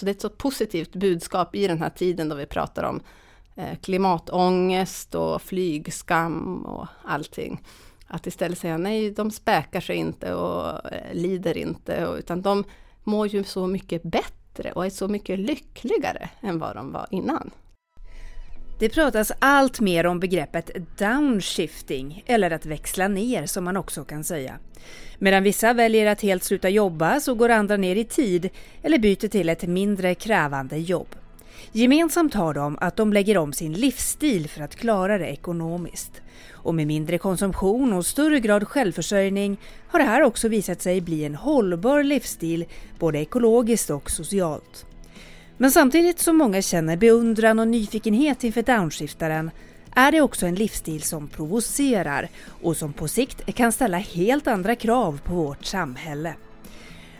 Alltså det är ett så positivt budskap i den här tiden då vi pratar om eh, klimatångest och flygskam och allting. Att istället säga nej, de späkar sig inte och eh, lider inte, utan de mår ju så mycket bättre och är så mycket lyckligare än vad de var innan. Det pratas allt mer om begreppet downshifting, eller att växla ner som man också kan säga. Medan vissa väljer att helt sluta jobba så går andra ner i tid eller byter till ett mindre krävande jobb. Gemensamt har de att de lägger om sin livsstil för att klara det ekonomiskt. Och med mindre konsumtion och större grad självförsörjning har det här också visat sig bli en hållbar livsstil både ekologiskt och socialt. Men samtidigt som många känner beundran och nyfikenhet inför downshiftaren är det också en livsstil som provocerar och som på sikt kan ställa helt andra krav på vårt samhälle.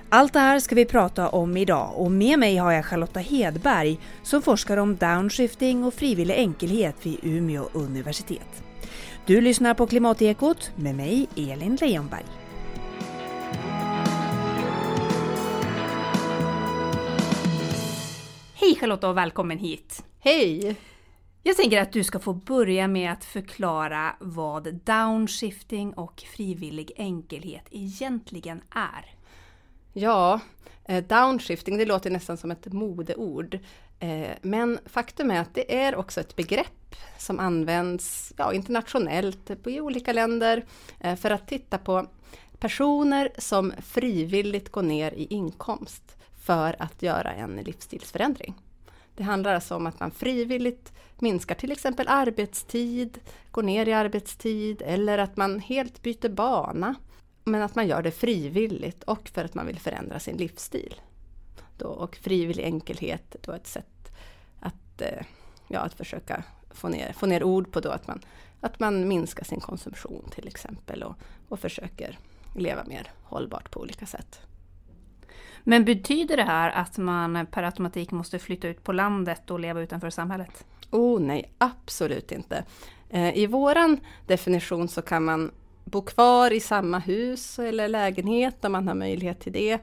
Allt det här ska vi prata om idag och med mig har jag Charlotta Hedberg som forskar om downshifting och frivillig enkelhet vid Umeå universitet. Du lyssnar på Klimatekot med mig, Elin Leonberg. Hej Charlotta och välkommen hit! Hej! Jag tänker att du ska få börja med att förklara vad downshifting och frivillig enkelhet egentligen är. Ja, eh, downshifting det låter nästan som ett modeord. Eh, men faktum är att det är också ett begrepp som används ja, internationellt i olika länder eh, för att titta på personer som frivilligt går ner i inkomst för att göra en livsstilsförändring. Det handlar alltså om att man frivilligt minskar till exempel arbetstid, går ner i arbetstid eller att man helt byter bana. Men att man gör det frivilligt och för att man vill förändra sin livsstil. Då, och frivillig enkelhet då ett sätt att, eh, ja, att försöka få ner, få ner ord på då att man, att man minskar sin konsumtion till exempel och, och försöker leva mer hållbart på olika sätt. Men betyder det här att man per automatik måste flytta ut på landet och leva utanför samhället? Oh nej, absolut inte. Eh, I våran definition så kan man bo kvar i samma hus eller lägenhet om man har möjlighet till det.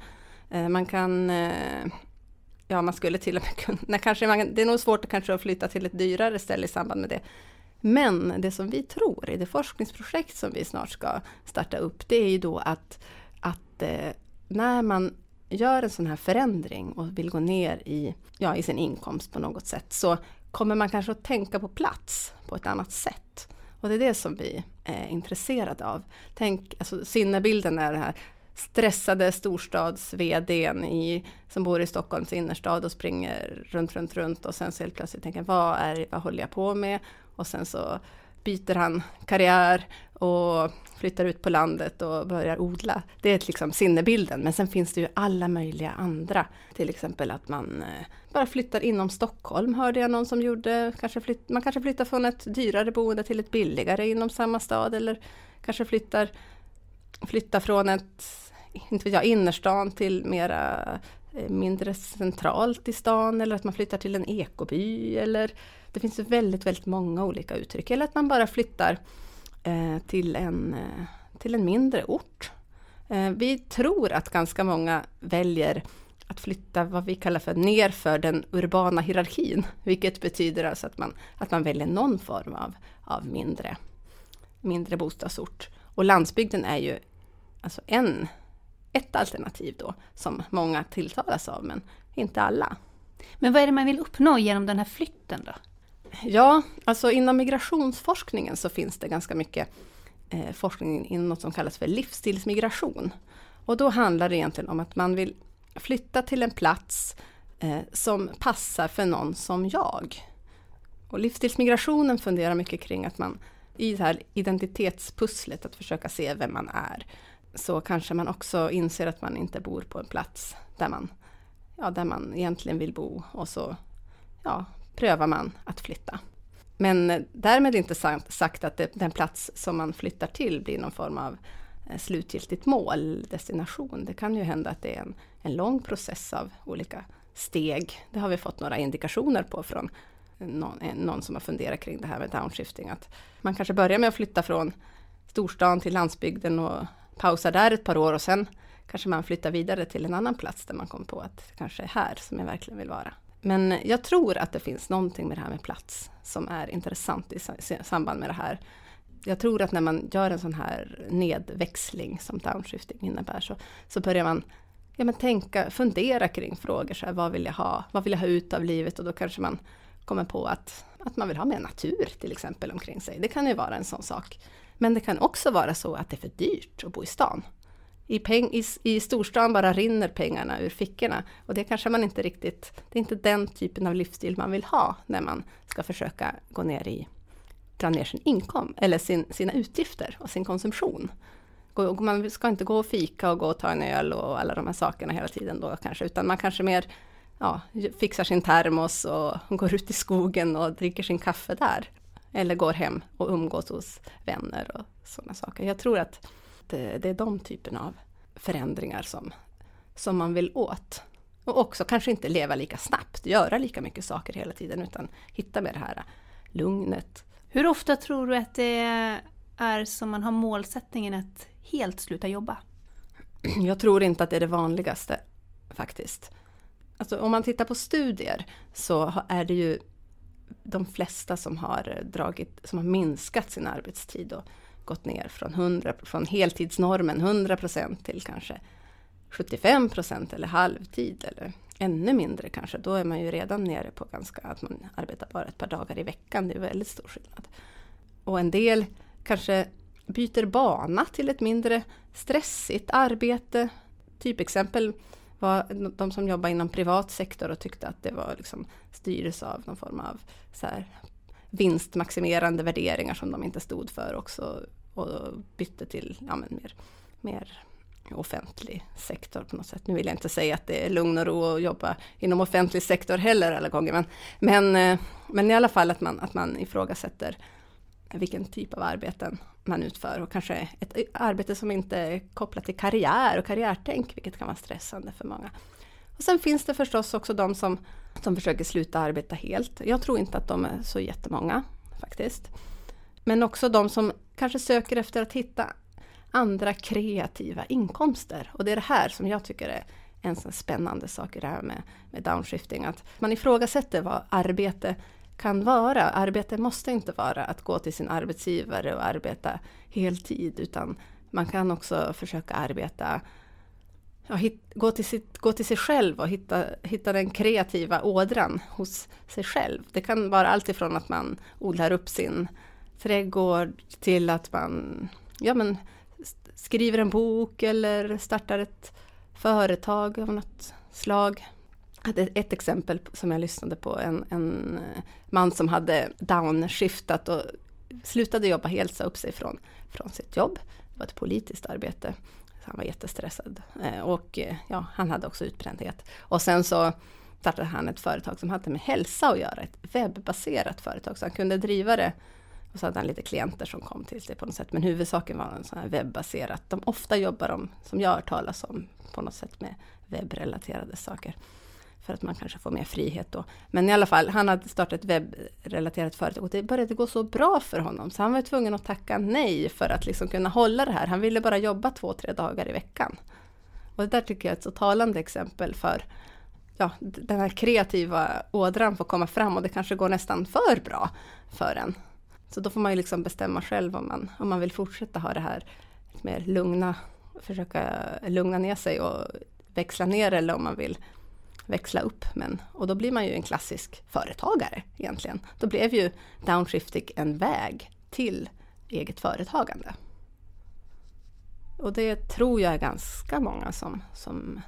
Eh, man kan eh, Ja, man skulle till och med kunna, kanske man, det är nog svårt kanske att flytta till ett dyrare ställe i samband med det. Men det som vi tror i det forskningsprojekt som vi snart ska starta upp, det är ju då att, att när man gör en sån här förändring och vill gå ner i, ja, i sin inkomst på något sätt så kommer man kanske att tänka på plats på ett annat sätt. Och det är det som vi är intresserade av. Tänk, alltså sinnebilden är det här stressade storstads vdn i, som bor i Stockholms innerstad och springer runt, runt, runt och sen så helt plötsligt tänker vad, är, vad håller jag på med? Och sen så byter han karriär och flyttar ut på landet och börjar odla. Det är liksom sinnebilden, men sen finns det ju alla möjliga andra. Till exempel att man eh, bara flyttar inom Stockholm, hörde jag någon som gjorde. Kanske flytt, man kanske flyttar från ett dyrare boende till ett billigare inom samma stad eller kanske flyttar, flyttar från ett inte vet jag, innerstan till mera eh, mindre centralt i stan eller att man flyttar till en ekoby eller det finns väldigt, väldigt många olika uttryck. Eller att man bara flyttar eh, till, en, eh, till en mindre ort. Eh, vi tror att ganska många väljer att flytta vad vi kallar för nerför den urbana hierarkin, vilket betyder alltså att man, att man väljer någon form av, av mindre, mindre bostadsort. Och landsbygden är ju alltså en, ett alternativ då, som många tilltalas av, men inte alla. Men vad är det man vill uppnå genom den här flytten då? Ja, alltså inom migrationsforskningen så finns det ganska mycket eh, forskning inom något som kallas för livsstilsmigration. Och då handlar det egentligen om att man vill flytta till en plats eh, som passar för någon som jag. Och livsstilsmigrationen funderar mycket kring att man i det här identitetspusslet, att försöka se vem man är, så kanske man också inser att man inte bor på en plats där man, ja, där man egentligen vill bo och så ja, prövar man att flytta. Men eh, därmed inte sagt att det, den plats som man flyttar till blir någon form av eh, slutgiltigt mål, destination. Det kan ju hända att det är en, en lång process av olika steg. Det har vi fått några indikationer på från eh, någon, någon, som har funderat kring det här med downshifting. Att man kanske börjar med att flytta från storstan till landsbygden och pausar där ett par år och sen kanske man flyttar vidare till en annan plats där man kommer på att det kanske är här som jag verkligen vill vara. Men jag tror att det finns någonting med det här med plats som är intressant i samband med det här. Jag tror att när man gör en sån här nedväxling som downshifting innebär så, så börjar man ja, men tänka, fundera kring frågor. Så här, vad vill jag ha? Vad vill jag ha ut av livet? Och då kanske man kommer på att, att man vill ha mer natur till exempel omkring sig. Det kan ju vara en sån sak. Men det kan också vara så att det är för dyrt att bo i stan. I, peng, i, I storstan bara rinner pengarna ur fickorna och det kanske man inte riktigt, det är inte den typen av livsstil man vill ha när man ska försöka gå ner i, dra ner sin inkomst eller sin, sina utgifter och sin konsumtion. Man ska inte gå och fika och gå och ta en öl och alla de här sakerna hela tiden då kanske, utan man kanske mer ja, fixar sin termos och går ut i skogen och dricker sin kaffe där. Eller går hem och umgås hos vänner och sådana saker. Jag tror att det, det är de typerna av förändringar som, som man vill åt. Och också kanske inte leva lika snabbt, göra lika mycket saker hela tiden, utan hitta med det här lugnet. Hur ofta tror du att det är som man har målsättningen att helt sluta jobba? Jag tror inte att det är det vanligaste faktiskt. Alltså, om man tittar på studier så är det ju de flesta som har, dragit, som har minskat sin arbetstid och gått ner från, 100, från heltidsnormen 100% till kanske 75% eller halvtid eller ännu mindre kanske. Då är man ju redan nere på ganska att man arbetar bara ett par dagar i veckan. Det är väldigt stor skillnad. Och en del kanske byter bana till ett mindre stressigt arbete. Typexempel var de som jobbar inom privat sektor och tyckte att det var liksom styrdes av någon form av så här vinstmaximerande värderingar som de inte stod för också och bytte till ja, men mer, mer offentlig sektor på något sätt. Nu vill jag inte säga att det är lugn och ro att jobba inom offentlig sektor heller alla gånger, men, men, eh, men i alla fall att man, att man ifrågasätter vilken typ av arbeten man utför och kanske ett arbete som inte är kopplat till karriär och karriärtänk, vilket kan vara stressande för många. Och sen finns det förstås också de som, som försöker sluta arbeta helt. Jag tror inte att de är så jättemånga faktiskt. Men också de som kanske söker efter att hitta andra kreativa inkomster. Och det är det här som jag tycker är en sån spännande sak i det här med, med downshifting. Att man ifrågasätter vad arbete kan vara. Arbete måste inte vara att gå till sin arbetsgivare och arbeta heltid, utan man kan också försöka arbeta ja, hit, gå, till sitt, gå till sig själv och hitta, hitta den kreativa ådran hos sig själv. Det kan vara allt ifrån att man odlar upp sin trädgård till att man ja, men, skriver en bok eller startar ett företag av något slag hade ett exempel som jag lyssnade på, en, en eh, man som hade downshiftat och slutade jobba helt, sa upp sig från, från sitt jobb. Det var ett politiskt arbete. Han var jättestressad eh, och eh, ja, han hade också utbrändhet. Och sen så startade han ett företag som hade med hälsa att göra, ett webbaserat företag, så han kunde driva det och så hade han lite klienter som kom till sig på något sätt. Men huvudsaken var en sån här webbaserat. De ofta jobbar de, som jag har hört talas om, på något sätt med webbrelaterade saker för att man kanske får mer frihet då. Men i alla fall, han hade startat ett webbrelaterat företag och det började gå så bra för honom så han var tvungen att tacka nej för att liksom kunna hålla det här. Han ville bara jobba två, tre dagar i veckan. Och det där tycker jag är ett så talande exempel för ja, den här kreativa ådran får komma fram och det kanske går nästan för bra för en. Så då får man ju liksom bestämma själv om man, om man vill fortsätta ha det här mer lugna, försöka lugna ner sig och växla ner eller om man vill växla upp. Men, och då blir man ju en klassisk företagare egentligen. Då blev ju downshifting en väg till eget företagande. Och det tror jag är ganska många som, som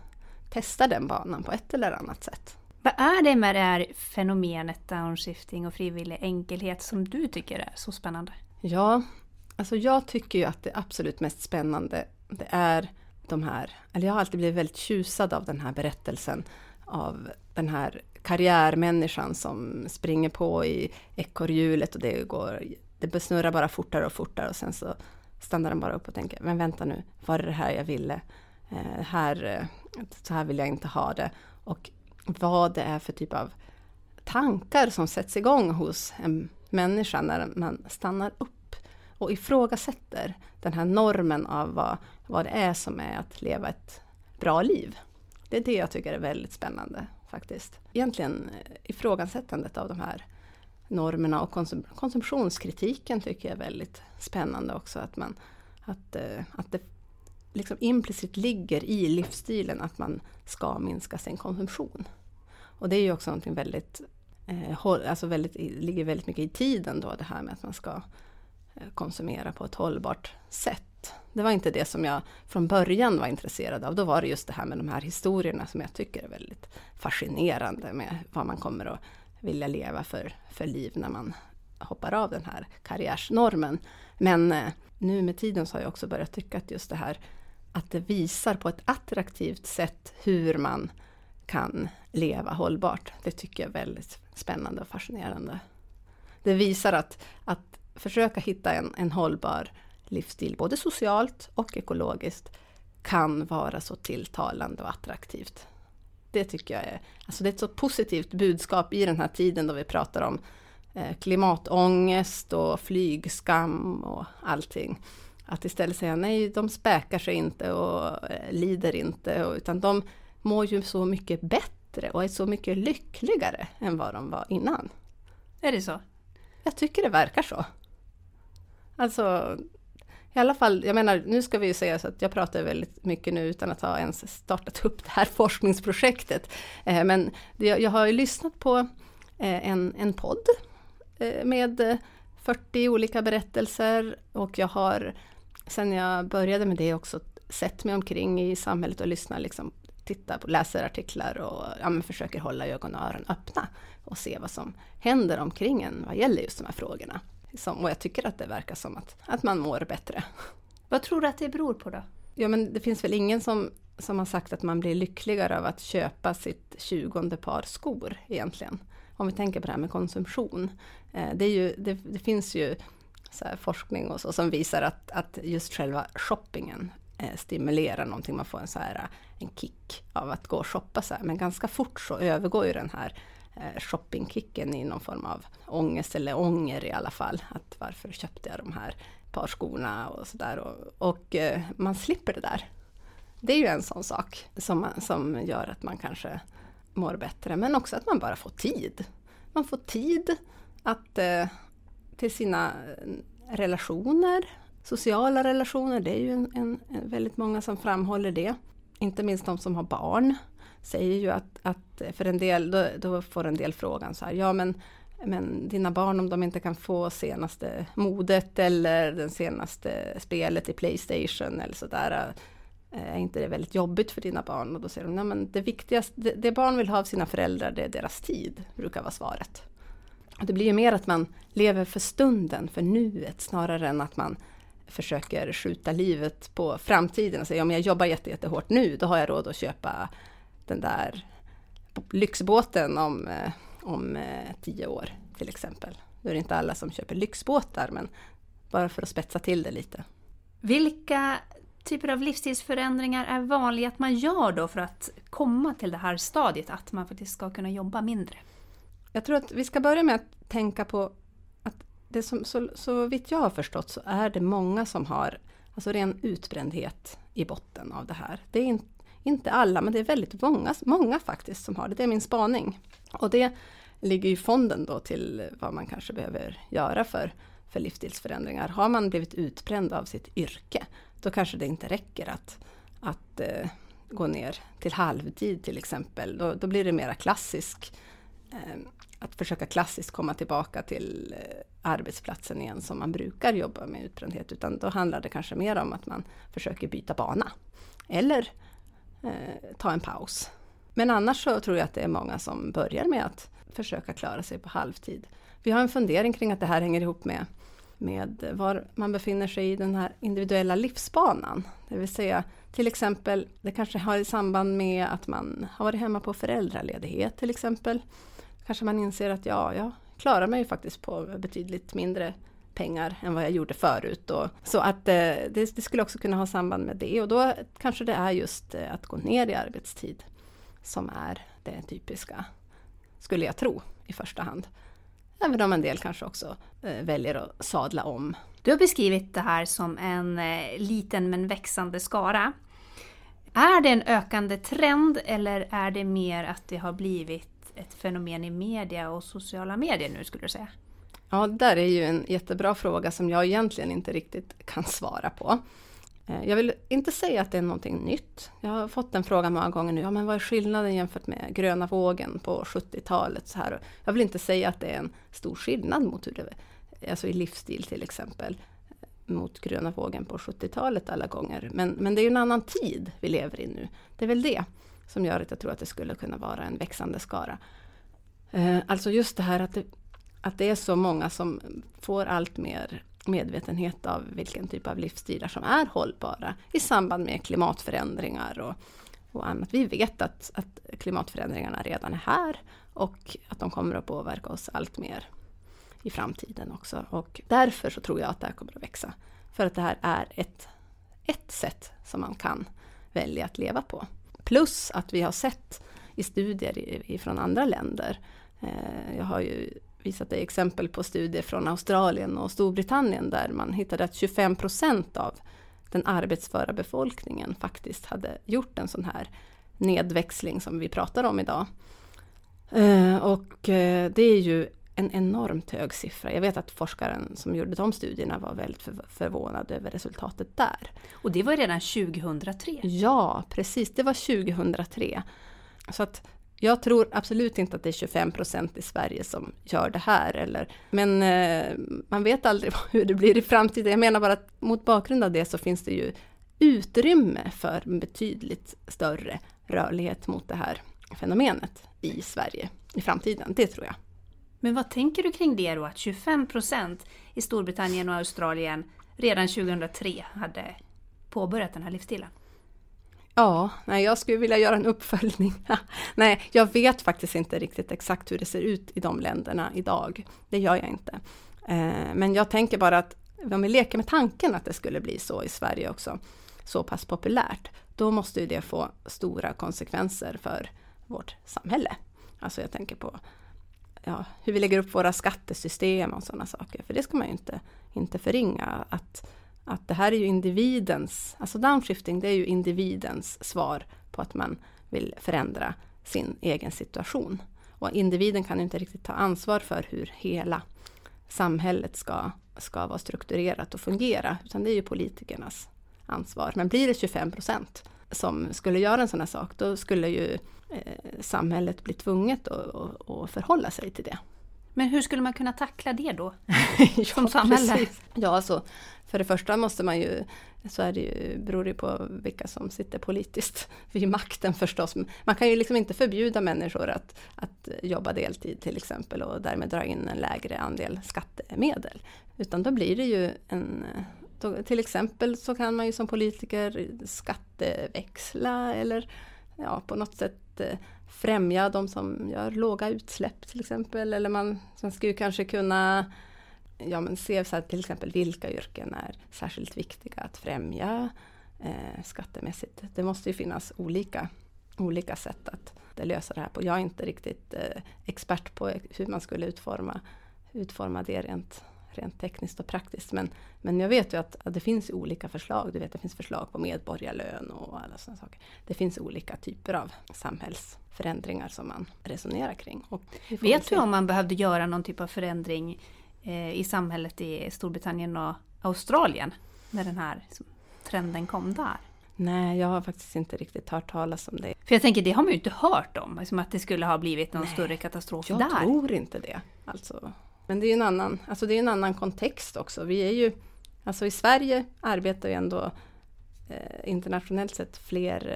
testar den banan på ett eller annat sätt. Vad är det med det här fenomenet downshifting och frivillig enkelhet som du tycker är så spännande? Ja, alltså jag tycker ju att det absolut mest spännande det är de här, eller jag har alltid blivit väldigt tjusad av den här berättelsen av den här karriärmänniskan som springer på i ekorrhjulet och det går, det snurrar bara fortare och fortare och sen så stannar den bara upp och tänker, men vänta nu, var det det här jag ville? Eh, här, eh, så här vill jag inte ha det. Och vad det är för typ av tankar som sätts igång hos en människa när man stannar upp och ifrågasätter den här normen av vad, vad det är som är att leva ett bra liv. Det är det jag tycker är väldigt spännande faktiskt. Egentligen eh, ifrågasättandet av de här normerna och konsum konsumtionskritiken tycker jag är väldigt spännande också. Att, man, att, eh, att det liksom implicit ligger i livsstilen att man ska minska sin konsumtion. Och det är ju också någonting väldigt, eh, alltså väldigt, ligger väldigt mycket i tiden då det här med att man ska Eh, konsumera på ett hållbart sätt. Det var inte det som jag från början var intresserad av. Då var det just det här med de här historierna som jag tycker är väldigt fascinerande med vad man kommer att vilja leva för, för liv när man hoppar av den här karriärsnormen. Men eh, nu med tiden så har jag också börjat tycka att just det här att det visar på ett attraktivt sätt hur man kan leva hållbart. Det tycker jag är väldigt spännande och fascinerande. Det visar att, att försöka hitta en, en hållbar livsstil, både socialt och ekologiskt, kan vara så tilltalande och attraktivt. Det tycker jag är, alltså det är ett så positivt budskap i den här tiden då vi pratar om eh, klimatångest och flygskam och allting. Att istället säga nej, de späkar sig inte och eh, lider inte, utan de mår ju så mycket bättre och är så mycket lyckligare än vad de var innan. Är det så? Jag tycker det verkar så. Alltså, i alla fall, jag menar, nu ska vi ju säga så att jag pratar väldigt mycket nu utan att ha ens startat upp det här forskningsprojektet. Eh, men jag har ju lyssnat på eh, en, en podd eh, med 40 olika berättelser och jag har sen jag började med det också sett mig omkring i samhället och lyssnat, liksom, titta på, läser artiklar och ja, försöker hålla ögon och öron öppna och se vad som händer omkring en vad gäller just de här frågorna. Som, och jag tycker att det verkar som att, att man mår bättre. Vad tror du att det beror på då? Ja men det finns väl ingen som, som har sagt att man blir lyckligare av att köpa sitt tjugonde par skor egentligen. Om vi tänker på det här med konsumtion. Eh, det, ju, det, det finns ju så forskning och så som visar att, att just själva shoppingen eh, stimulerar någonting. Man får en, så här, en kick av att gå och shoppa. Så här. Men ganska fort så övergår ju den här Eh, shoppingkicken i någon form av ångest eller ånger i alla fall. Att varför köpte jag de här par skorna och sådär. Och, och eh, man slipper det där. Det är ju en sån sak som, som gör att man kanske mår bättre. Men också att man bara får tid. Man får tid att eh, till sina relationer, sociala relationer. Det är ju en, en, väldigt många som framhåller det. Inte minst de som har barn säger ju att, att för en del, då, då, får en del frågan så här, ja men, men dina barn om de inte kan få senaste modet eller det senaste spelet i Playstation eller sådär, eh, är inte det väldigt jobbigt för dina barn? Och då säger de, nej men det viktigaste, det, det barn vill ha av sina föräldrar, det är deras tid, brukar vara svaret. Och Det blir ju mer att man lever för stunden, för nuet, snarare än att man försöker skjuta livet på framtiden och säga om jag jobbar jättehårt nu, då har jag råd att köpa den där lyxbåten om, eh, om eh, tio år till exempel. Nu är det inte alla som köper lyxbåtar, men bara för att spetsa till det lite. Vilka typer av livsstilsförändringar är vanliga att man gör då för att komma till det här stadiet, att man faktiskt ska kunna jobba mindre? Jag tror att vi ska börja med att tänka på att det som, så, så vitt jag har förstått så är det många som har alltså ren utbrändhet i botten av det här. Det är in, inte alla, men det är väldigt många, många faktiskt som har det. Det är min spaning. Och det ligger i fonden då till vad man kanske behöver göra för, för livsstilsförändringar. Har man blivit utbränd av sitt yrke, då kanske det inte räcker att, att eh, gå ner till halvtid till exempel. Då, då blir det mera klassisk eh, att försöka klassiskt komma tillbaka till eh, arbetsplatsen igen som man brukar jobba med utbrändhet. Utan då handlar det kanske mer om att man försöker byta bana. Eller eh, ta en paus. Men annars så tror jag att det är många som börjar med att försöka klara sig på halvtid. Vi har en fundering kring att det här hänger ihop med, med var man befinner sig i den här individuella livsbanan. Det vill säga till exempel, det kanske har i samband med att man har varit hemma på föräldraledighet till exempel kanske man inser att ja, jag klarar mig faktiskt på betydligt mindre pengar än vad jag gjorde förut. Och, så att eh, det, det, skulle också kunna ha samband med det och då kanske det är just eh, att gå ner i arbetstid som är det typiska, skulle jag tro, i första hand. Även om en del kanske också eh, väljer att sadla om. Du har beskrivit det här som en eh, liten men växande skara. Är det en ökande trend eller är det mer att det har blivit ett fenomen i media och sociala medier nu skulle du säga? Ja, det där är ju en jättebra fråga som jag egentligen inte riktigt kan svara på. Eh, jag vill inte säga att det är någonting nytt. Jag har fått den frågan många gånger nu. Ja, men vad är skillnaden jämfört med gröna vågen på 70-talet? Så här. Jag vill inte säga att det är en stor skillnad mot hur det alltså i livsstil till exempel eh, mot gröna vågen på 70-talet alla gånger. Men, men det är ju en annan tid vi lever i nu. Det är väl det som gör att jag tror att det skulle kunna vara en växande skara. Eh, alltså just det här att det, att det är så många som får allt mer medvetenhet av vilken typ av livsstilar som är hållbara i samband med klimatförändringar och, och annat. Vi vet att, att klimatförändringarna redan är här och att de kommer att påverka oss allt mer i framtiden också. Och därför så tror jag att det här kommer att växa. För att det här är ett, ett sätt som man kan välja att leva på. Plus att vi har sett i studier från andra länder. Eh, jag har ju visat dig exempel på studier från Australien och Storbritannien där man hittade att 25 procent av den arbetsföra befolkningen faktiskt hade gjort en sån här nedväxling som vi pratar om idag. Eh, och eh, det är ju en enormt hög siffra. Jag vet att forskaren som gjorde de studierna var väldigt förvånad över resultatet där. Och det var redan 2003? Ja, precis. Det var 2003. Så att jag tror absolut inte att det är 25 procent i Sverige som gör det här. Eller, men eh, man vet aldrig hur det blir i framtiden. Jag menar bara att mot bakgrund av det så finns det ju utrymme för betydligt större rörlighet mot det här fenomenet i Sverige i framtiden. Det tror jag. Men vad tänker du kring det då, att 25 procent i Storbritannien och Australien redan 2003 hade påbörjat den här livsstilen? Ja, nej, jag skulle vilja göra en uppföljning. nej, jag vet faktiskt inte riktigt exakt hur det ser ut i de länderna idag. Det gör jag inte. Eh, men jag tänker bara att om vi leker med tanken att det skulle bli så i Sverige också, så pass populärt, då måste ju det få stora konsekvenser för vårt samhälle. Alltså jag tänker på ja, hur vi lägger upp våra skattesystem och sådana saker. För det ska man ju inte, inte förringa. Att, att det här är ju individens, alltså downshifting det är ju individens svar på att man vill förändra sin egen situation. Och individen kan ju inte riktigt ta ansvar för hur hela samhället ska, ska vara strukturerat och fungera, utan det är ju politikernas ansvar. Men blir det 25 procent som skulle göra en sån här sak, då skulle ju eh, samhället bli tvunget att, att förhålla sig till det. Men hur skulle man kunna tackla det då? som samhälle? Precis. Ja, alltså, för det första måste man ju, så är det ju, beror det på vilka som sitter politiskt vid makten förstås. Man kan ju liksom inte förbjuda människor att, att jobba deltid till exempel och därmed dra in en lägre andel skattemedel. Utan då blir det ju en då, till exempel så kan man ju som politiker skatteväxla eller ja, på något sätt eh, främja de som gör låga utsläpp till exempel. Eller man, man skulle kanske kunna ja, men se så här, till exempel vilka yrken är särskilt viktiga att främja eh, skattemässigt. Det måste ju finnas olika, olika sätt att lösa det här på. Jag är inte riktigt eh, expert på hur man skulle utforma, utforma det rent rent tekniskt och praktiskt. Men, men jag vet ju att, att det finns olika förslag. Du vet, det finns förslag på medborgarlön och alla sådana saker. Det finns olika typer av samhälls samhällsförändringar som man resonerar kring. vet du om man behövde göra någon typ av förändring eh, i samhället i Storbritannien och Australien när den här trenden kom där? Nej, jag har faktiskt inte riktigt hört talas om det. För jag tänker, det har man ju inte hört om, liksom att det skulle ha blivit någon Nej, större katastrof jag där. Jag tror inte det. Alltså, men det är en annan, alltså det är en annan kontext också. Vi är ju, alltså i Sverige arbetar ju ändå internationellt sett fler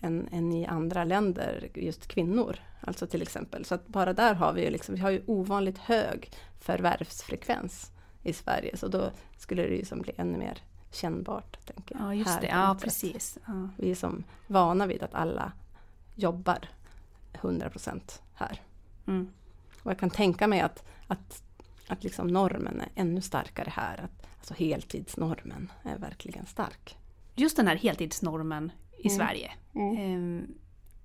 eh, än, än, i andra länder, just kvinnor. Alltså till exempel. Så att bara där har vi ju liksom, vi har ju ovanligt hög förvärvsfrekvens i Sverige. Så då skulle det ju som bli ännu mer kännbart. Tänker jag, ja, just det. Ja, precis. Ja. Vi är som vana vid att alla jobbar 100% här. Mm. Och jag kan tänka mig att, att att liksom normen är ännu starkare här. Att, alltså heltidsnormen är verkligen stark. Just den här heltidsnormen i mm. Sverige. Mm. Eh,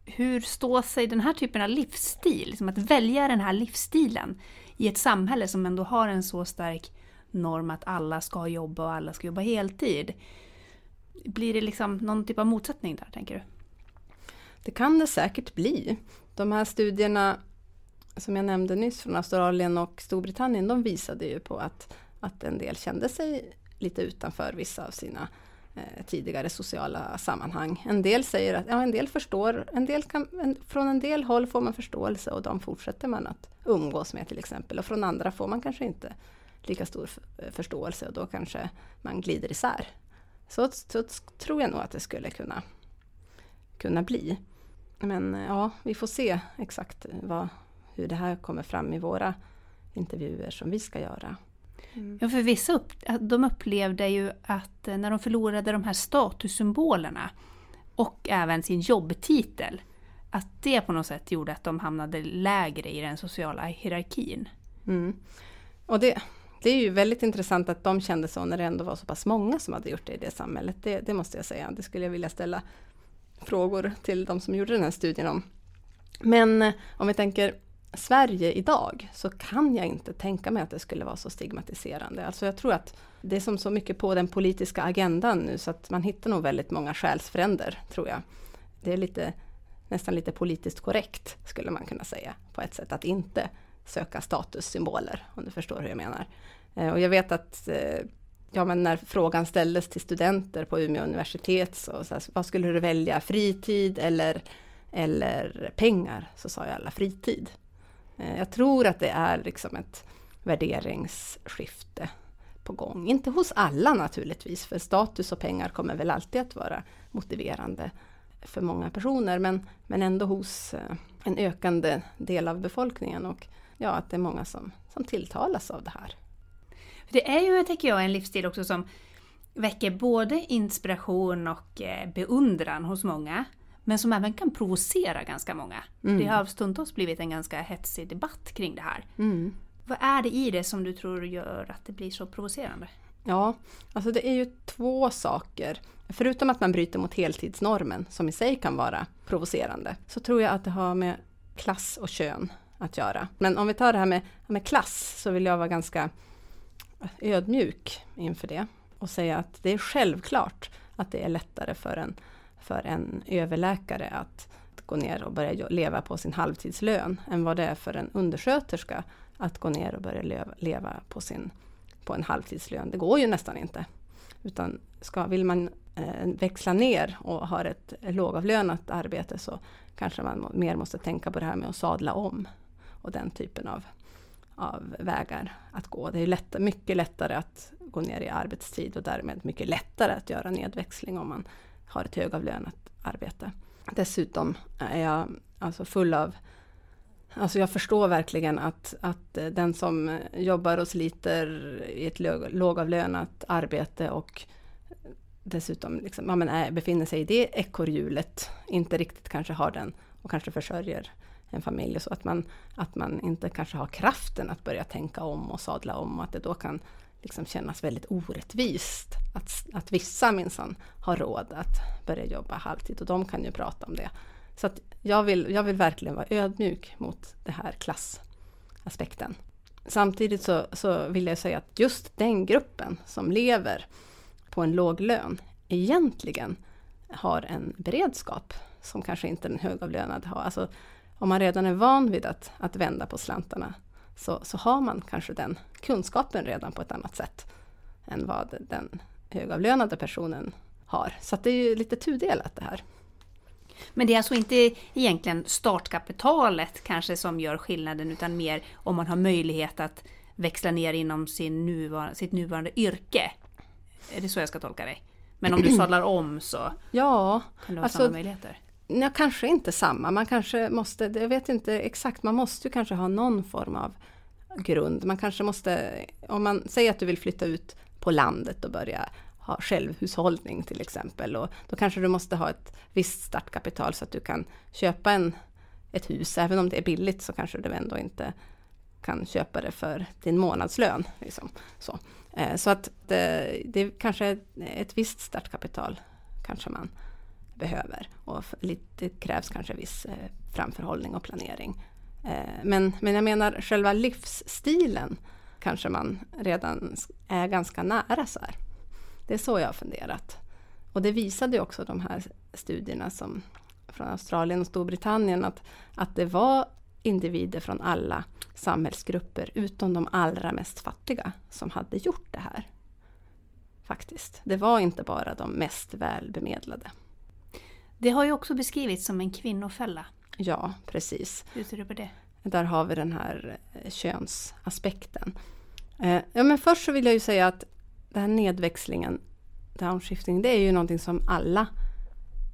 hur står sig den här typen av livsstil, liksom att välja den här livsstilen i ett samhälle som ändå har en så stark norm att alla ska jobba och alla ska jobba heltid. Blir det liksom någon typ av motsättning där, tänker du? Det kan det säkert bli. De här studierna som jag nämnde nyss från Australien och Storbritannien, de visade ju på att, att en del kände sig lite utanför vissa av sina Eh, tidigare sociala sammanhang. En del säger att, ja en del förstår, en del kan, en, från en del håll får man förståelse och de fortsätter man att umgås med till exempel. Och från andra får man kanske inte lika stor eh, förståelse och då kanske man glider isär. Så, så tror jag nog att det skulle kunna, kunna bli. Men eh, ja, vi får se exakt vad, hur det här kommer fram i våra intervjuer som vi ska göra. Mm. Ja, för vissa upp, de upplevde ju att eh, när de förlorade de här statussymbolerna och även sin jobbtitel, att det på något sätt gjorde att de hamnade lägre i den sociala hierarkin. Mm. Och det, det är ju väldigt intressant att de kände så när det ändå var så pass många som hade gjort det i det samhället. Det, det måste jag säga. Det skulle jag vilja ställa frågor till de som gjorde den här studien om. Men eh, om vi tänker Sverige idag så kan jag inte tänka mig att det skulle vara så stigmatiserande. Alltså jag tror att det är som så mycket på den politiska agendan nu så att man hittar nog väldigt många själsfränder, tror jag. Det är lite, nästan lite politiskt korrekt skulle man kunna säga på ett sätt att inte söka statussymboler, om du förstår hur jag menar. Eh, och jag vet att eh, ja, men när frågan ställdes till studenter på Umeå universitet, så, så här, vad skulle du välja, fritid eller, eller pengar? Så sa jag alla fritid. Eh, jag tror att det är liksom ett värderingsskifte på gång. Inte hos alla naturligtvis, för status och pengar kommer väl alltid att vara motiverande för många personer, men, men ändå hos eh, en ökande del av befolkningen. Och ja, att det är många som, som tilltalas av det här. Det är ju, tänker jag, en livsstil också som väcker både inspiration och eh, beundran hos många. Men som även kan provocera ganska många. Mm. Det har stundtals blivit en ganska hetsig debatt kring det här. Mm. Vad är det i det som du tror gör att det blir så provocerande? Ja, alltså det är ju två saker. Förutom att man bryter mot heltidsnormen, som i sig kan vara provocerande, så tror jag att det har med klass och kön att göra. Men om vi tar det här med, med klass, så vill jag vara ganska ödmjuk inför det och säga att det är självklart att det är lättare för en, för en överläkare att gå ner och börja leva på sin halvtidslön än vad det är för en undersköterska att gå ner och börja leva, på, sin, på en halvtidslön. Det går ju nästan inte. Utan ska, vill man eh, växla ner och har ett lågavlönat arbete så kanske man mer måste tänka på det här med att sadla om och den typen av av vägar att gå. Det är lätt, mycket lättare att gå ner i arbetstid och därmed mycket lättare att göra nedväxling om man har ett högavlönat arbete. Dessutom är jag alltså full av Alltså jag förstår verkligen att, att den som jobbar och sliter i ett lågavlönat arbete och dessutom liksom, ja, men är, befinner sig i det ekorrhjulet, inte riktigt kanske har den och kanske försörjer en familj. Så att man, att man inte kanske har kraften att börja tänka om och sadla om. Och att det då kan liksom kännas väldigt orättvist. Att, att vissa minsann har råd att börja jobba halvtid och de kan ju prata om det. Så att jag, vill, jag vill verkligen vara ödmjuk mot den här klassaspekten. Samtidigt så, så vill jag säga att just den gruppen som lever på en låg lön egentligen har en beredskap som kanske inte den högavlönade har. Alltså, om man redan är van vid att, att vända på slantarna så, så har man kanske den kunskapen redan på ett annat sätt än vad den högavlönade personen har. Så det är ju lite tudelat det här. Men det är alltså inte egentligen startkapitalet kanske som gör skillnaden utan mer om man har möjlighet att växla ner inom sin nuvarande, sitt nuvarande yrke. Är det så jag ska tolka dig? Men om du sadlar om så ja, kan du ha alltså, samma möjligheter? Ja, kanske inte samma. Man kanske måste, jag vet inte exakt, man måste ju kanske ha någon form av grund. Man kanske måste, om man säger att du vill flytta ut på landet och börja ha självhushållning till exempel. Och då kanske du måste ha ett visst startkapital så att du kan köpa en, ett hus. Även om det är billigt så kanske du ändå inte kan köpa det för din månadslön. Liksom. Så. Eh, så att det, det kanske är ett visst startkapital kanske man behöver. Och det krävs kanske viss eh, framförhållning och planering. Eh, men, men jag menar själva livsstilen kanske man redan är ganska nära så här. Det är så jag har funderat. Och det visade också de här studierna som, från Australien och Storbritannien att, att det var individer från alla samhällsgrupper utom de allra mest fattiga som hade gjort det här. Faktiskt. Det var inte bara de mest välbemedlade. Det har ju också beskrivits som en kvinnofälla. Ja, precis. Hur ser du på det? Där har vi den här eh, könsaspekten. Eh, ja, men först så vill jag ju säga att den här nedväxlingen, downshifting, det är ju någonting som alla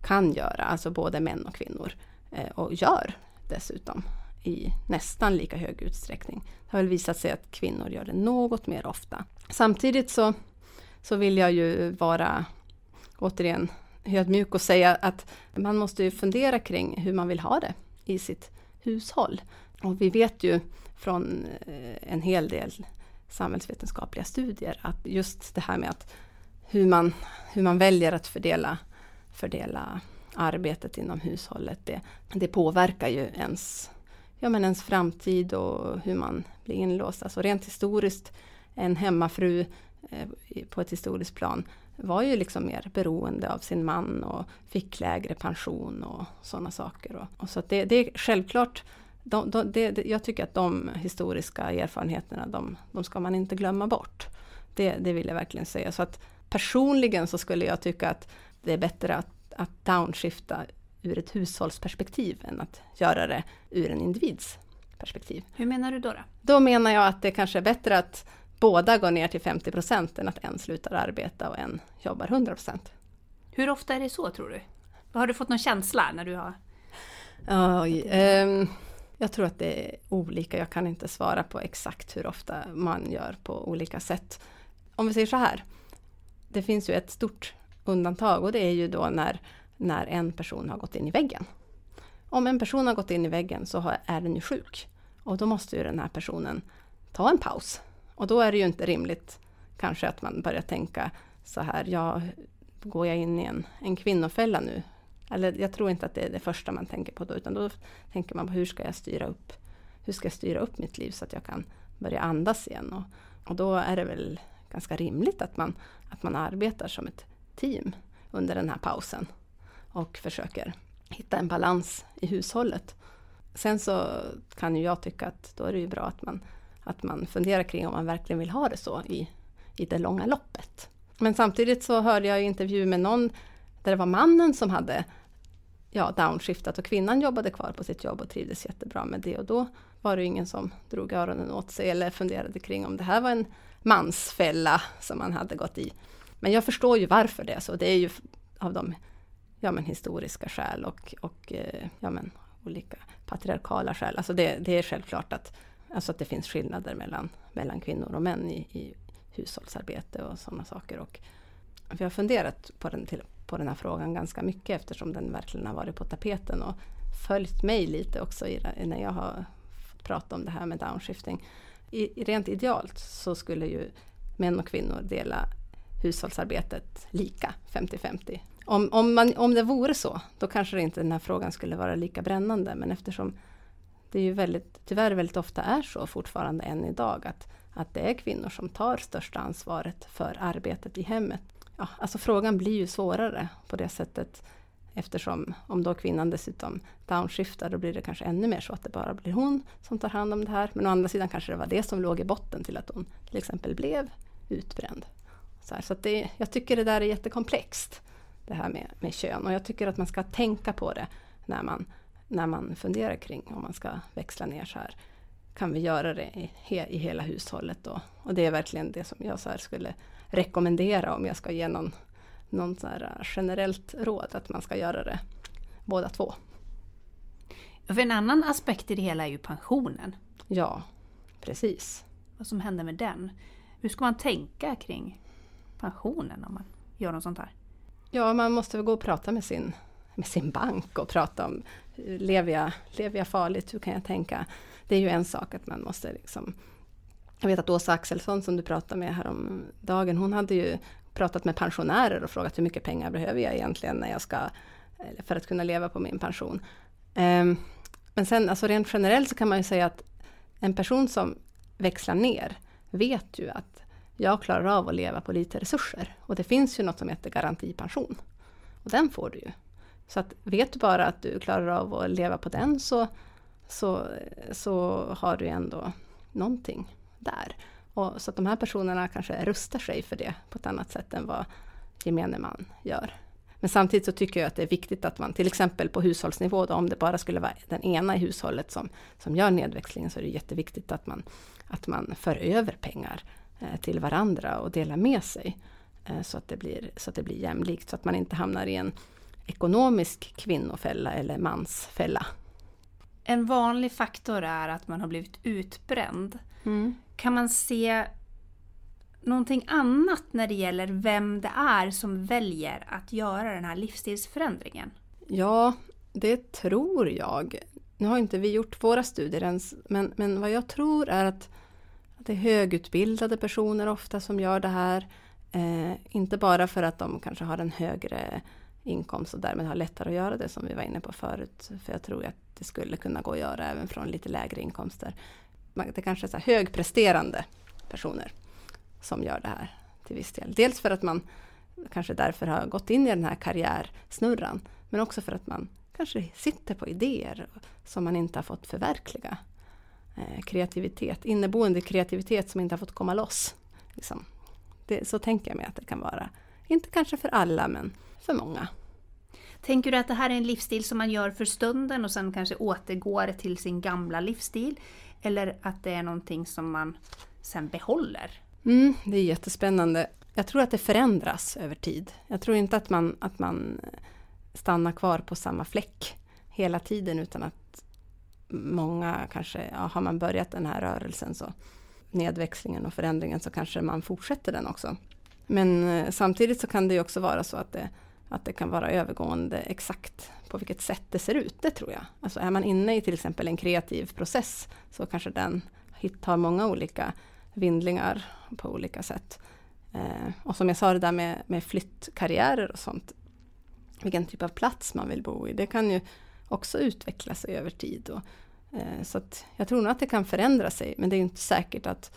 kan göra, alltså både män och kvinnor. Eh, och gör dessutom i nästan lika hög utsträckning. Det har väl visat sig att kvinnor gör det något mer ofta. Samtidigt så, så vill jag ju vara, återigen, ödmjuk och säga att man måste ju fundera kring hur man vill ha det i sitt hushåll. Och vi vet ju från eh, en hel del samhällsvetenskapliga studier att just det här med att hur man, hur man väljer att fördela, fördela arbetet inom hushållet, det, det påverkar ju ens, ja, men ens framtid och hur man blir inlåst. Alltså rent historiskt, en hemmafru eh, på ett historiskt plan var ju liksom mer beroende av sin man och fick lägre pension och sådana saker. Och, och så det, det, är självklart, de, de, det, jag tycker att de historiska erfarenheterna, de, de ska man inte glömma bort. Det, det vill jag verkligen säga. Så att personligen så skulle jag tycka att det är bättre att, att downshifta ur ett hushållsperspektiv än att göra det ur en individs perspektiv. Hur menar du då? Då, då menar jag att det kanske är bättre att båda går ner till 50 procent än att en slutar arbeta och en jobbar 100 procent. Hur ofta är det så tror du? Har du fått någon känsla när du har... Oj, um, jag tror att det är olika. Jag kan inte svara på exakt hur ofta man gör på olika sätt. Om vi säger så här. Det finns ju ett stort undantag och det är ju då när, när en person har gått in i väggen. Om en person har gått in i väggen så är den ju sjuk. Och då måste ju den här personen ta en paus och då är det ju inte rimligt kanske att man börjar tänka så här, ja, går jag in i en, en kvinnofälla nu? Eller jag tror inte att det är det första man tänker på då, utan då tänker man på hur ska jag styra upp, hur ska jag styra upp mitt liv så att jag kan börja andas igen? Och, och då är det väl ganska rimligt att man, att man arbetar som ett team under den här pausen och försöker hitta en balans i hushållet. Sen så kan ju jag tycka att då är det ju bra att man att man funderar kring om man verkligen vill ha det så i, i det långa loppet. Men samtidigt så hörde jag i intervju med någon där det var mannen som hade ja, downshiftat och kvinnan jobbade kvar på sitt jobb och trivdes jättebra med det. Och då var det ingen som drog öronen åt sig eller funderade kring om det här var en mansfälla som man hade gått i. Men jag förstår ju varför det är så. Det är ju av de ja, men historiska skäl och, och eh, ja, men olika patriarkala skäl. Alltså det, det är självklart att Alltså att det finns skillnader mellan, mellan kvinnor och män i, i hushållsarbete och sådana saker. Och vi har funderat på den, till, på den här frågan ganska mycket eftersom den verkligen har varit på tapeten och följt mig lite också i, när jag har pratat om det här med downshifting. I, rent idealt så skulle ju män och kvinnor dela hushållsarbetet lika, 50-50. Om, om, man, om det vore så, då kanske inte den här frågan skulle vara lika brännande. Men eftersom det är ju väldigt, tyvärr väldigt ofta är så fortfarande än idag att, att det är kvinnor som tar största ansvaret för arbetet i hemmet. Ja, alltså frågan blir ju svårare på det sättet eftersom om då kvinnan dessutom downshiftar då blir det kanske ännu mer så att det bara blir hon som tar hand om det här. Men å andra sidan kanske det var det som låg i botten till att hon till exempel blev utbränd. Så, här, så det, jag tycker det där är jättekomplext det här med, med kön och jag tycker att man ska tänka på det när man när man funderar kring om man ska växla ner så här. Kan vi göra det i, he, i hela hushållet då? Och det är verkligen det som jag så skulle rekommendera om jag ska ge någon, någon så här äh, generellt råd att man ska göra det båda två. För en annan aspekt i det hela är ju pensionen. Ja, precis. Vad som händer med den. Hur ska man tänka kring pensionen om man gör något sånt här? Ja, man måste väl gå och prata med sin, med sin bank och prata om lever jag, lever jag farligt? Hur kan jag tänka? Det är ju en sak att man måste liksom... Jag vet att Åsa Axelsson som du pratade med häromdagen, hon hade ju pratat med pensionärer och frågat hur mycket pengar behöver jag egentligen när jag ska, för att kunna leva på min pension. Ehm, men sen alltså rent generellt så kan man ju säga att en person som växlar ner vet ju att jag klarar av att leva på lite resurser. Och det finns ju något som heter garantipension. Och den får du ju. Så att vet du bara att du klarar av att leva på den så, så, så har du ändå någonting där. Och, så att de här personerna kanske rustar sig för det på ett annat sätt än vad gemene man gör. Men samtidigt så tycker jag att det är viktigt att man till exempel på hushållsnivå, då, om det bara skulle vara den ena i hushållet som, som gör nedväxlingen, så är det jätteviktigt att man, att man för över pengar eh, till varandra och delar med sig. Eh, så, att det blir, så att det blir jämlikt, så att man inte hamnar i en ekonomisk kvinnofälla eller mansfälla. En vanlig faktor är att man har blivit utbränd. Mm. Kan man se någonting annat när det gäller vem det är som väljer att göra den här livsstilsförändringen? Ja, det tror jag. Nu har inte vi gjort våra studier ens, men, men vad jag tror är att, det är högutbildade personer ofta som gör det här. Eh, inte bara för att de kanske har en högre inkomst och därmed har lättare att göra det som vi var inne på förut. För jag tror att det skulle kunna gå att göra även från lite lägre inkomster. Det kanske är så högpresterande personer som gör det här till viss del. Dels för att man kanske därför har gått in i den här karriärsnurran, men också för att man kanske sitter på idéer som man inte har fått förverkliga. Eh, kreativitet, inneboende kreativitet som inte har fått komma loss. Liksom. Det, så tänker jag mig att det kan vara. Inte kanske för alla, men för många. Tänker du att det här är en livsstil som man gör för stunden och sen kanske återgår till sin gamla livsstil? Eller att det är någonting som man sen behåller? Mm, det är jättespännande. Jag tror att det förändras över tid. Jag tror inte att man, att man stannar kvar på samma fläck hela tiden utan att många kanske, ja, har man börjat den här rörelsen så nedväxlingen och förändringen så kanske man fortsätter den också. Men eh, samtidigt så kan det ju också vara så att det, att det kan vara övergående exakt på vilket sätt det ser ut, det tror jag. Alltså är man inne i till exempel en kreativ process så kanske den har många olika vindlingar på olika sätt. Eh, och som jag sa det där med, med flyttkarriärer och sånt. Vilken typ av plats man vill bo i. Det kan ju också utveckla sig över tid. Och, eh, så att jag tror nog att det kan förändra sig. Men det är inte säkert att,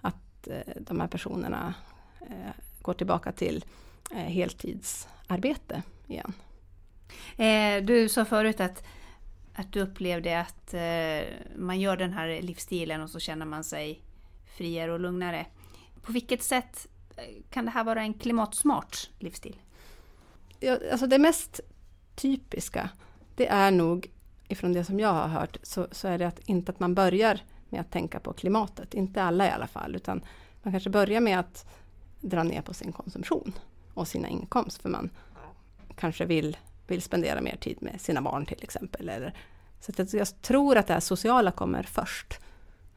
att eh, de här personerna eh, går tillbaka till eh, heltidsarbete igen. Eh, du sa förut att att du upplevde att man gör den här livsstilen och så känner man sig friare och lugnare. På vilket sätt eh, kan det här vara en klimatsmart livsstil? Ja, alltså det mest typiska, det är nog ifrån det som jag har hört, så, så är det att inte att man börjar med att tänka på klimatet, inte alla i alla fall, utan man kanske börjar med att dra ner på sin konsumtion och sina inkomster, för man kanske vill, vill spendera mer tid med sina barn till exempel. Eller, så att jag tror att det här sociala kommer först.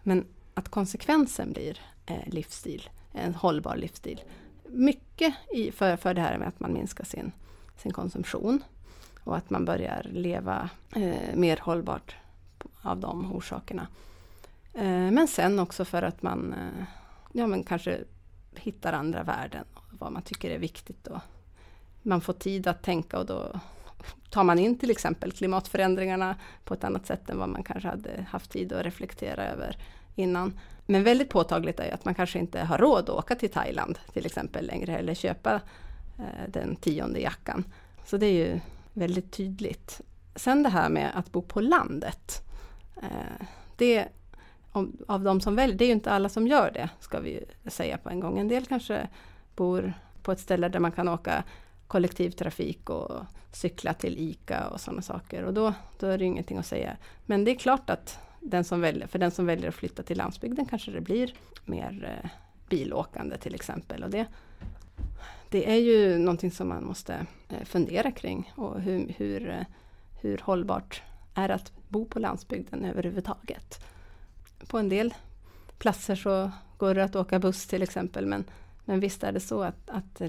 Men att konsekvensen blir eh, livsstil, en hållbar livsstil. Mycket i, för, för det här med att man minskar sin, sin konsumtion och att man börjar leva eh, mer hållbart av de orsakerna. Eh, men sen också för att man eh, ja, men kanske hittar andra värden, vad man tycker är viktigt. Och man får tid att tänka och då tar man in till exempel klimatförändringarna på ett annat sätt än vad man kanske hade haft tid att reflektera över innan. Men väldigt påtagligt är ju att man kanske inte har råd att åka till Thailand till exempel längre eller köpa eh, den tionde jackan. Så det är ju väldigt tydligt. Sen det här med att bo på landet. Eh, det, om, av de som väljer, det är ju inte alla som gör det, ska vi säga på en gång. En del kanske bor på ett ställe där man kan åka kollektivtrafik och cykla till ICA och sådana saker. Och då, då är det ingenting att säga. Men det är klart att den som väljer, för den som väljer att flytta till landsbygden kanske det blir mer eh, bilåkande till exempel. Och det, det är ju någonting som man måste eh, fundera kring. Och hur, hur, eh, hur hållbart är det att bo på landsbygden överhuvudtaget? På en del platser så går det att åka buss till exempel men, men visst är det så att, att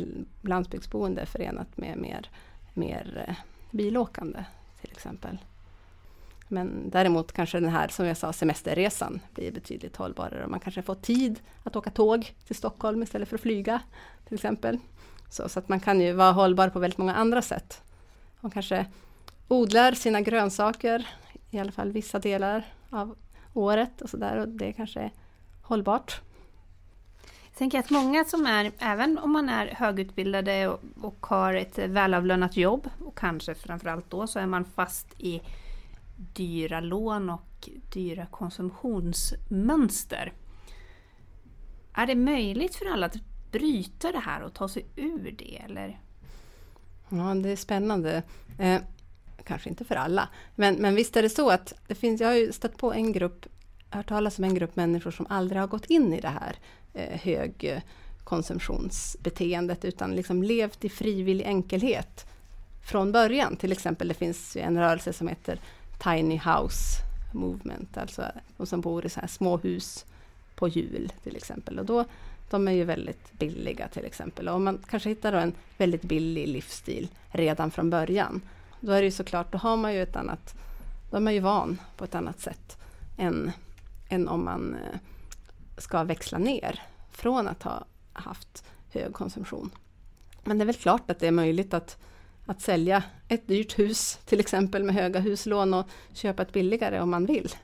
landsbygdsboende är förenat med mer, mer eh, bilåkande till exempel. Men däremot kanske den här, som jag sa, semesterresan blir betydligt hållbarare. Man kanske får tid att åka tåg till Stockholm istället för att flyga, till exempel. Så, så att man kan ju vara hållbar på väldigt många andra sätt. Man kanske odlar sina grönsaker, i alla fall vissa delar av året och sådär. Och det kanske är hållbart. Jag tänker att många som är, även om man är högutbildade och, och har ett välavlönat jobb, och kanske framförallt då så är man fast i dyra lån och dyra konsumtionsmönster. Är det möjligt för alla att bryta det här och ta sig ur det? Eller? Ja, det är spännande. Eh, kanske inte för alla, men, men visst är det så att det finns, jag har ju stött på en grupp, hört talas om en grupp människor som aldrig har gått in i det här Eh, hög eh, högkonsumtionsbeteendet utan liksom levt i frivillig enkelhet från början. Till exempel det finns en rörelse som heter Tiny House Movement, alltså de som bor i så här små hus på hjul till exempel. Och då, de är ju väldigt billiga till exempel. Och om man kanske hittar en väldigt billig livsstil redan från början, då är det ju såklart, då har man ju ett annat, då är man ju van på ett annat sätt än, än om man eh, ska växla ner från att ha haft hög konsumtion. Men det är väl klart att det är möjligt att, att sälja ett dyrt hus, till exempel med höga huslån och köpa ett billigare om man vill.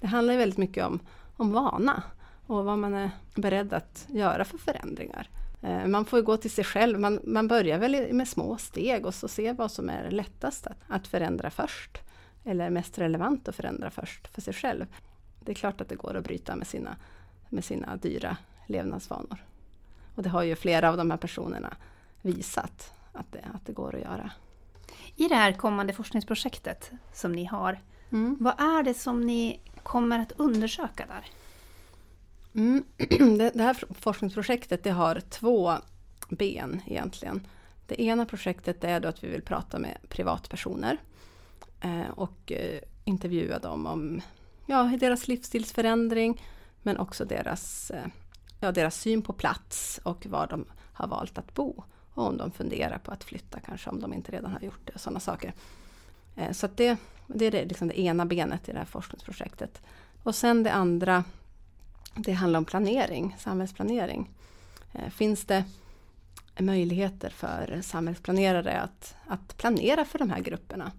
Det handlar ju väldigt mycket om, om vana och vad man är beredd att göra för förändringar. Eh, man får gå till sig själv, man, man börjar väl med små steg och så se vad som är lättast att, att förändra först. Eller mest relevant att förändra först för sig själv. Det är klart att det går att bryta med sina, med sina dyra levnadsvanor. Och det har ju flera av de här personerna visat att det, att det går att göra. I det här kommande forskningsprojektet som ni har, mm. vad är det som ni kommer att undersöka där? Mm. Det, här forskningsprojektet det har två ben egentligen. Det ena projektet är att vi vill prata med privatpersoner eh, och eh, intervjua dem om ja, deras livsstilsförändring men också deras, eh, ja, deras syn på plats och var de har valt att bo. Och om de funderar på att flytta kanske, om de inte redan har gjort det. Sådana saker. Eh, så det, det är det, liksom det ena benet i det här forskningsprojektet. Och sen det andra det handlar om planering, samhällsplanering. Eh, finns det möjligheter för samhällsplanerare att, att planera för de här grupperna?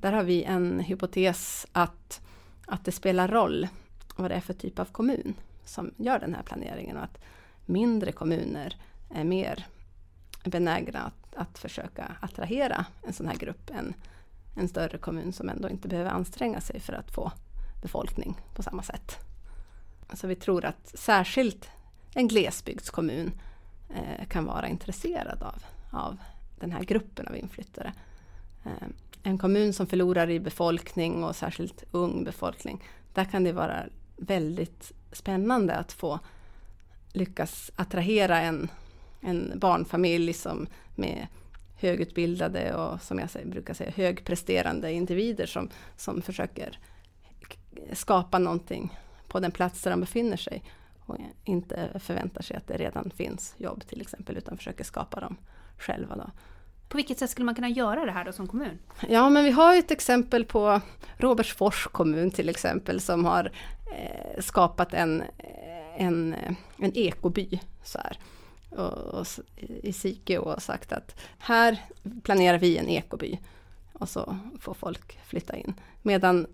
Där har vi en hypotes att, att det spelar roll vad det är för typ av kommun som gör den här planeringen och att mindre kommuner är mer benägna att, att försöka attrahera en sån här grupp än en större kommun som ändå inte behöver anstränga sig för att få befolkning på samma sätt. Så vi tror att särskilt en glesbygdskommun eh, kan vara intresserad av, av den här gruppen av inflyttare. Eh, en kommun som förlorar i befolkning och särskilt ung befolkning, där kan det vara väldigt spännande att få lyckas attrahera en, en barnfamilj som med högutbildade och som jag brukar säga högpresterande individer som, som försöker skapa någonting på den plats där de befinner sig och inte förväntar sig att det redan finns jobb till exempel utan försöker skapa dem själva. Då. På vilket sätt skulle man kunna göra det här då som kommun? Ja, men vi har ju ett exempel på Robertsfors kommun till exempel som har eh, skapat en, en, en ekoby. Så här. Och, och, i Sike och sagt att här planerar vi en ekoby. Och så får folk flytta in. Medan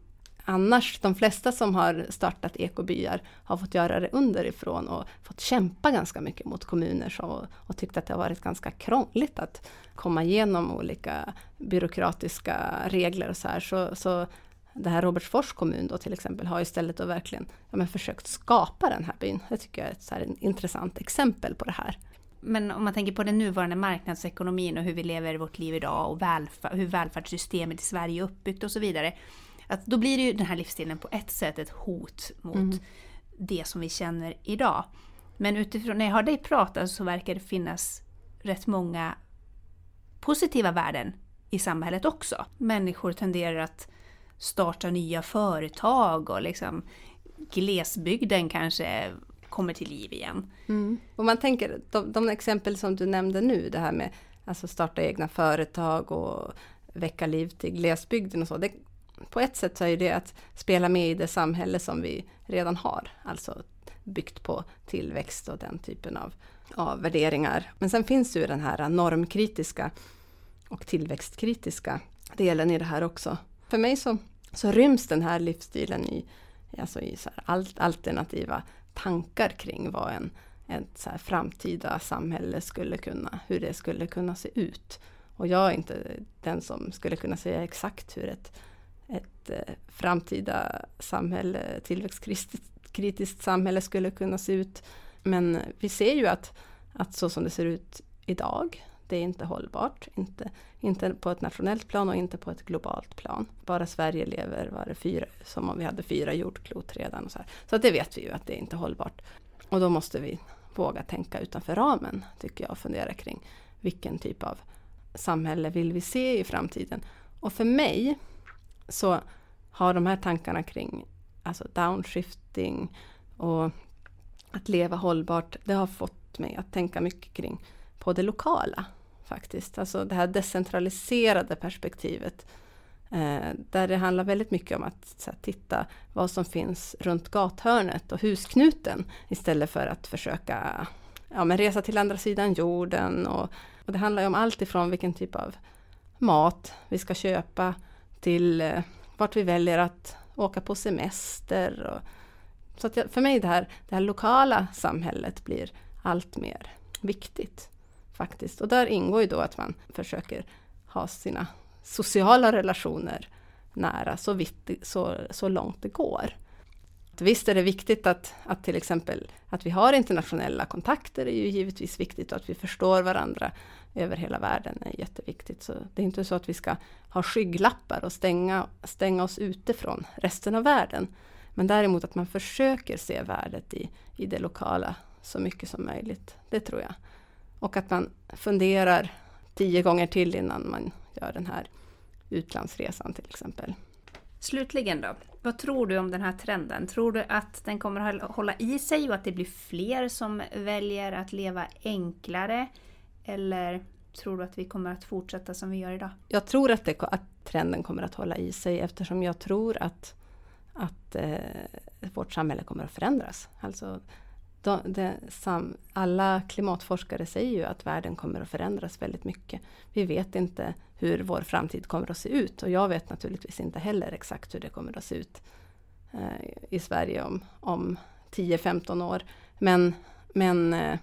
annars, de flesta som har startat ekobyar har fått göra det underifrån och fått kämpa ganska mycket mot kommuner så, och tyckt att det har varit ganska krångligt att komma igenom olika byråkratiska regler och så här. Så, så det här Robertsfors kommun då till exempel har istället då verkligen ja, men försökt skapa den här byn. Det tycker jag är ett så här intressant exempel på det här. Men om man tänker på den nuvarande marknadsekonomin och hur vi lever vårt liv idag och välfär hur välfärdssystemet i Sverige är uppbyggt och så vidare. Att då blir ju den här livsstilen på ett sätt ett hot mot mm. det som vi känner idag. Men utifrån när jag hör dig prata så verkar det finnas rätt många positiva värden i samhället också. Människor tenderar att starta nya företag och liksom glesbygden kanske kommer till liv igen. Mm. Och man tänker, de, de, exempel som du nämnde nu, det här med alltså starta egna företag och väcka liv till glesbygden och så. Det, på ett sätt så är det att spela med i det samhälle som vi redan har, alltså byggt på tillväxt och den typen av, av värderingar. Men sen finns ju den här normkritiska och tillväxtkritiska delen i det här också. För mig så, så ryms den här livsstilen i, alltså i så alternativa tankar kring vad en, ett så framtida samhälle skulle kunna, hur det skulle kunna se ut. Och jag är inte den som skulle kunna säga exakt hur ett, ett eh, framtida samhälle, tillväxtkritiskt samhälle skulle kunna se ut. Men vi ser ju att, att så som det ser ut idag, det är inte hållbart. Inte, inte på ett nationellt plan och inte på ett globalt plan. Bara Sverige lever var det fyra, som om vi hade fyra jordklot redan. Och så här. så det vet vi ju att det är inte hållbart. Och då måste vi våga tänka utanför ramen, tycker jag, och fundera kring vilken typ av samhälle vill vi se i framtiden? Och för mig så har de här tankarna kring alltså downshifting och att leva hållbart, det har fått mig att tänka mycket kring på det lokala faktiskt. Alltså det här decentraliserade perspektivet. Eh, där det handlar väldigt mycket om att här, titta vad som finns runt gathörnet och husknuten istället för att försöka ja, men resa till andra sidan jorden. Och, och det handlar ju om allt ifrån vilken typ av mat vi ska köpa till eh, vart vi väljer att åka på semester. Och, så att jag, för mig det här, det här lokala samhället blir allt mer viktigt faktiskt. Och där ingår ju då att man försöker ha sina sociala relationer nära så, vitt, så, så långt det går. Visst är det viktigt att, att till exempel att vi har internationella kontakter, är ju givetvis viktigt och att vi förstår varandra över hela världen är jätteviktigt. Så det är inte så att vi ska ha skygglappar och stänga, stänga oss ute från resten av världen. Men däremot att man försöker se värdet i, i det lokala så mycket som möjligt. Det tror jag. Och att man funderar tio gånger till innan man gör den här utlandsresan till exempel. Slutligen då, vad tror du om den här trenden? Tror du att den kommer att hålla i sig och att det blir fler som väljer att leva enklare? Eller tror du att vi kommer att fortsätta som vi gör idag? Jag tror att, det, att trenden kommer att hålla i sig eftersom jag tror att, att eh, vårt samhälle kommer att förändras. Alltså, de, de, sam, alla klimatforskare säger ju att världen kommer att förändras väldigt mycket. Vi vet inte hur vår framtid kommer att se ut och jag vet naturligtvis inte heller exakt hur det kommer att se ut eh, i Sverige om, om 10-15 år. Men, men eh,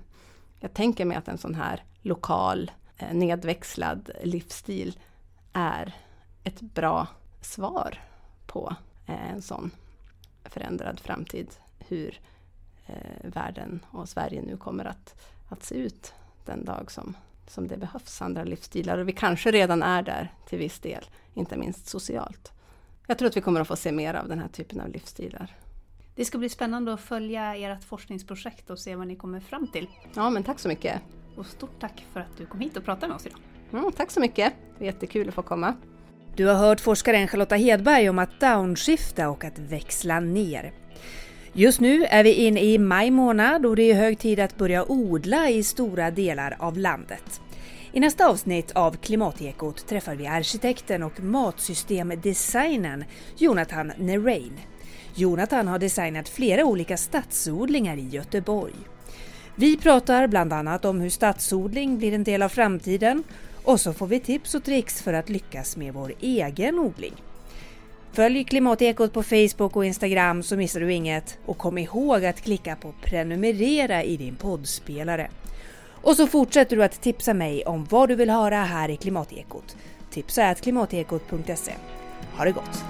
jag tänker mig att en sån här lokal eh, nedväxlad livsstil är ett bra svar på eh, en sån förändrad framtid. Hur eh, världen och Sverige nu kommer att, att se ut den dag som, som det behövs andra livsstilar. Och vi kanske redan är där till viss del, inte minst socialt. Jag tror att vi kommer att få se mer av den här typen av livsstilar. Det ska bli spännande att följa ert forskningsprojekt och se vad ni kommer fram till. Ja, men tack så mycket. Och stort tack för att du kom hit och pratade med oss idag. Mm, tack så mycket. Det jättekul att få komma. Du har hört forskaren Charlotta Hedberg om att downshifta och att växla ner. Just nu är vi inne i maj månad och det är hög tid att börja odla i stora delar av landet. I nästa avsnitt av Klimatekot träffar vi arkitekten och matsystemdesignern Jonathan Nerain. Jonathan har designat flera olika stadsodlingar i Göteborg. Vi pratar bland annat om hur stadsodling blir en del av framtiden och så får vi tips och tricks för att lyckas med vår egen odling. Följ Klimatekot på Facebook och Instagram så missar du inget och kom ihåg att klicka på prenumerera i din poddspelare. Och så fortsätter du att tipsa mig om vad du vill höra här i Klimatekot. Tipsa klimatekot.se. Ha det gott!